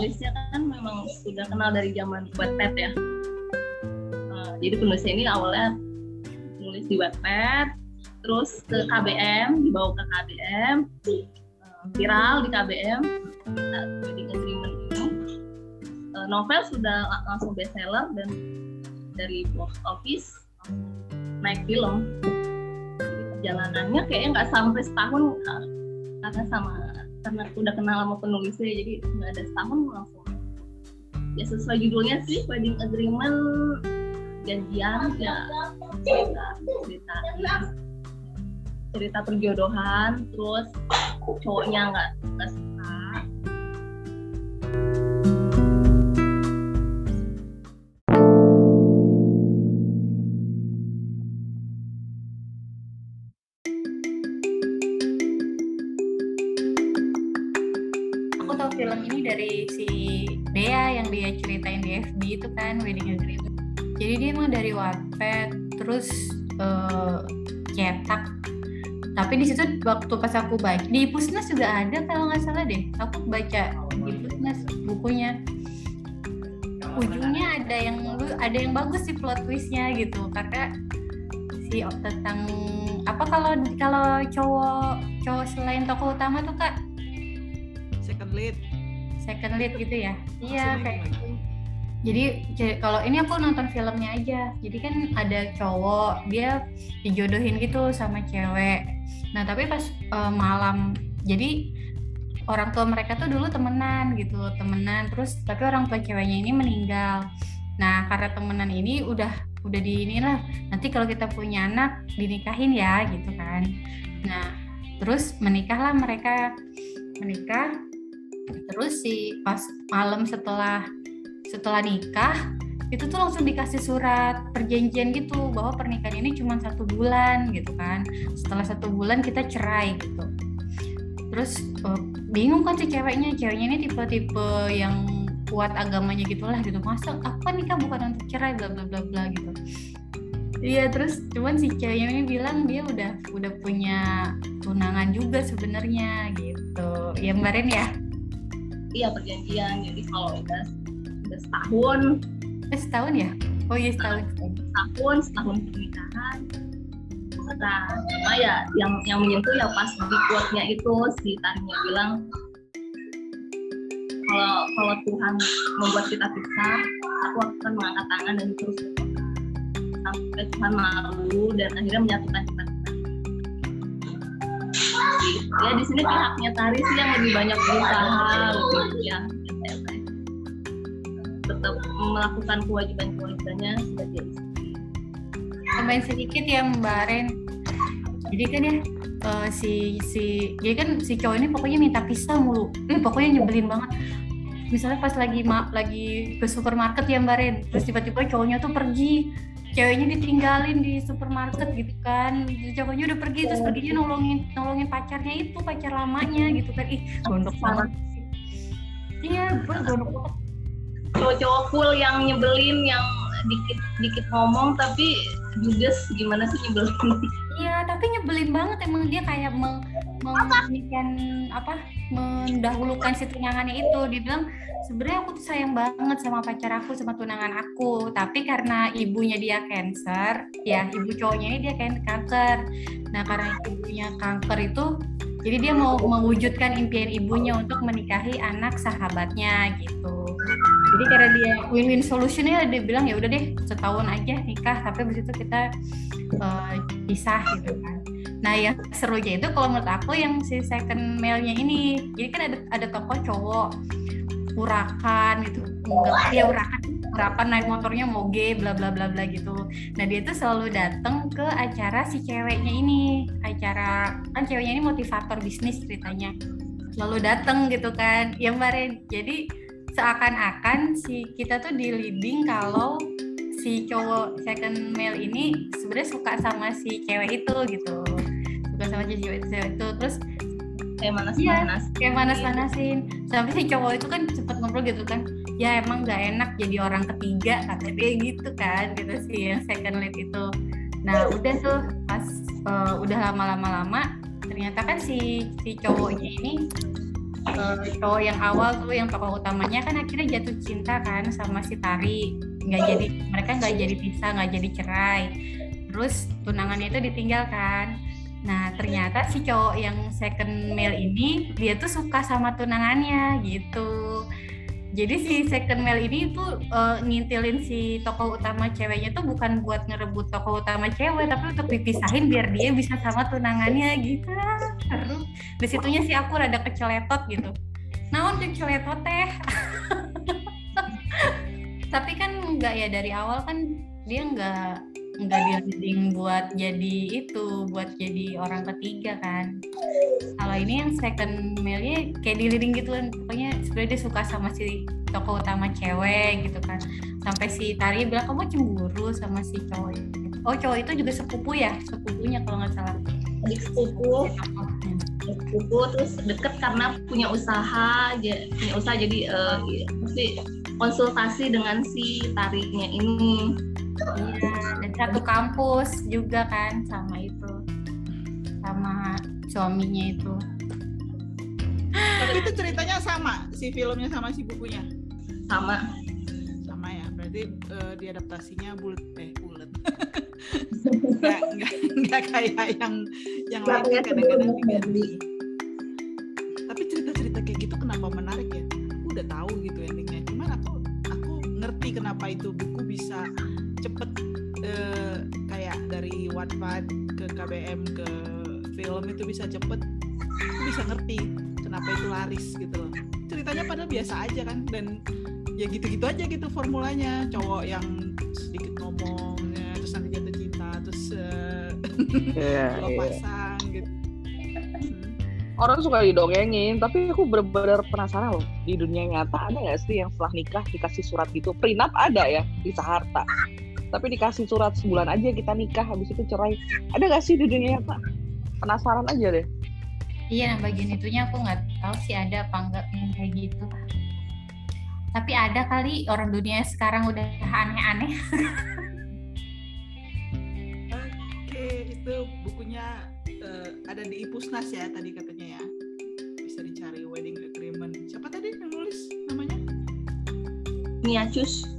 penulisnya kan memang sudah kenal dari zaman Wattpad ya. Uh, jadi penulisnya ini awalnya nulis di Wattpad, terus ke KBM, dibawa ke KBM, uh, viral di KBM, kita wedding agreement ini. Uh, novel sudah langsung bestseller dan dari box office naik film. Jadi perjalanannya kayaknya nggak sampai setahun uh, karena sama karena udah kenal sama penulisnya jadi nggak ada setahun langsung. Ya sesuai judulnya sih wedding agreement. Janjian ya. Cerita cerita. Cerita perjodohan terus cowoknya nggak film ini dari si Dea yang dia ceritain di FB itu kan Wedding Agreement jadi dia emang dari Wattpad terus eh, cetak. Tapi di situ waktu pas aku baca di Pusnas juga ada kalau nggak salah deh. Aku baca di Pusnas bukunya. Ujungnya ada yang ada yang bagus sih plot twistnya gitu. Karena si tentang apa kalau kalau cowok cowok selain tokoh utama tuh kak? Second lead second lead gitu ya? Iya kayak gitu. Jadi kalau ini aku nonton filmnya aja. Jadi kan ada cowok dia dijodohin gitu sama cewek. Nah tapi pas eh, malam jadi orang tua mereka tuh dulu temenan gitu temenan. Terus tapi orang tua ceweknya ini meninggal. Nah karena temenan ini udah udah di inilah nanti kalau kita punya anak dinikahin ya gitu kan. Nah terus menikahlah mereka. Menikah terus si pas malam setelah setelah nikah itu tuh langsung dikasih surat perjanjian gitu bahwa pernikahan ini cuma satu bulan gitu kan. Setelah satu bulan kita cerai gitu. Terus eh, bingung kan si ceweknya. Ceweknya ini tipe-tipe yang kuat agamanya gitulah gitu. Masa aku kan nikah bukan untuk cerai bla bla bla bla gitu. Iya terus cuman si ceweknya ini bilang dia udah udah punya tunangan juga sebenarnya gitu. Ya kemarin ya iya perjanjian. Jadi kalau udah udah setahun. Eh setahun ya? Oh iya setahun. setahun setahun. Pernikahan. Nah cuma ya yang yang menyentuh ya pas di quote-nya itu si Tania bilang kalau kalau Tuhan membuat kita pisah aku akan mengangkat tangan dan terus sampai Tuhan malu dan akhirnya menyatukan kita ya di sini pihaknya Tari sih yang lebih banyak berusaha lebih ya. Ya, ya, tetap melakukan kewajiban-kewajibannya sebagai tambahin sedikit ya Mbak Ren. Jadi kan ya eh, si si jadi kan si cowok ini pokoknya minta pisah mulu. Eh, pokoknya nyebelin banget. Misalnya pas lagi ma lagi ke supermarket ya Mbak Ren terus tiba-tiba cowoknya tuh pergi ceweknya ditinggalin di supermarket gitu kan. Cowoknya udah pergi terus perginya nolongin nolongin pacarnya itu pacar lamanya gitu kan. Ih gondok banget. sih. iya gue gondok banget. Cowok-cowok cool yang nyebelin yang dikit dikit ngomong tapi judes gimana sih nyebelin Iya, tapi nyebelin banget emang dia kayak meng, apa mendahulukan si tunangannya itu. Dia bilang sebenarnya aku tuh sayang banget sama pacar aku sama tunangan aku, tapi karena ibunya dia cancer, ya ibu cowoknya ini dia kan kanker. Nah, karena ibunya kanker itu jadi dia mau mewujudkan impian ibunya untuk menikahi anak sahabatnya gitu. Jadi karena dia win-win solutionnya dia bilang ya udah deh setahun aja nikah, tapi habis itu kita eh, pisah gitu kan. Nah yang serunya itu kalau menurut aku yang si second male-nya ini, jadi kan ada ada tokoh cowok urakan gitu, enggak dia urakan urakan naik motornya moge bla bla bla bla gitu. Nah dia tuh selalu datang ke acara si ceweknya ini, acara kan ceweknya ini motivator bisnis ceritanya, selalu datang gitu kan. Yang kemarin jadi seakan-akan si kita tuh di leading kalau si cowok second male ini sebenarnya suka sama si cewek itu gitu. Suka sama si cewek itu terus kayak manas Iya, manas kayak panas-panasin sampai si cowok itu kan cepet ngobrol gitu kan ya emang gak enak jadi orang ketiga kata dia gitu kan gitu sih yang second lead itu. Nah udah tuh pas eh, udah lama-lama lama ternyata kan si si cowoknya ini uh, cowok yang awal tuh yang tokoh utamanya kan akhirnya jatuh cinta kan sama si Tari. Nggak jadi mereka nggak jadi pisah nggak jadi cerai. Terus tunangannya itu ditinggalkan nah ternyata si cowok yang second male ini dia tuh suka sama tunangannya gitu. Jadi si second male ini tuh uh, ngintilin si tokoh utama ceweknya tuh bukan buat ngerebut tokoh utama cewek tapi untuk dipisahin biar dia bisa sama tunangannya gitu. Seru di situnya sih aku rada keceletot gitu. Naon keceletot teh? Tapi kan enggak ya dari awal kan dia enggak nggak di buat jadi itu buat jadi orang ketiga kan. Kalau ini yang second male-nya kayak di gitu kan. Pokoknya sebenarnya dia suka sama si tokoh utama cewek gitu kan. Sampai si Tari bilang kamu cemburu sama si cowok itu. Oh cowok itu juga sepupu ya? Sepupunya kalau nggak salah. Sepupu sepupu terus deket karena punya usaha punya usaha jadi uh, mesti konsultasi dengan si tarinya ini Iya, dan satu kampus juga kan sama itu. Sama suaminya itu. Tapi itu ceritanya sama, si filmnya sama si bukunya. Sama. Sama ya. Berarti uh, diadaptasinya bulat eh bulat. nggak, nggak, kayak yang yang lain kan kadang-kadang diganti. Tapi cerita-cerita kayak gitu kenapa menarik ya? Aku udah tahu gitu endingnya. Cuman aku aku ngerti kenapa itu buku bisa cepet uh, kayak dari Wattpad ke KBM ke film itu bisa cepet aku bisa ngerti kenapa itu laris gitu loh ceritanya padahal biasa aja kan dan ya gitu-gitu aja gitu formulanya cowok yang sedikit yeah, yeah. pasang gitu. Hmm. orang suka didongengin tapi aku benar-benar penasaran loh di dunia nyata ada nggak sih yang setelah nikah dikasih surat gitu? Prenup ada ya di Saharta tapi dikasih surat sebulan aja kita nikah habis itu cerai. Ada gak sih di dunia pak penasaran aja deh. Iya nah bagian itunya aku nggak tahu sih ada apa enggak yang kayak gitu. Tapi ada kali orang dunia sekarang udah aneh-aneh itu bukunya uh, ada di Ipusnas ya tadi katanya ya. Bisa dicari wedding agreement. Siapa tadi yang nulis namanya? Niacus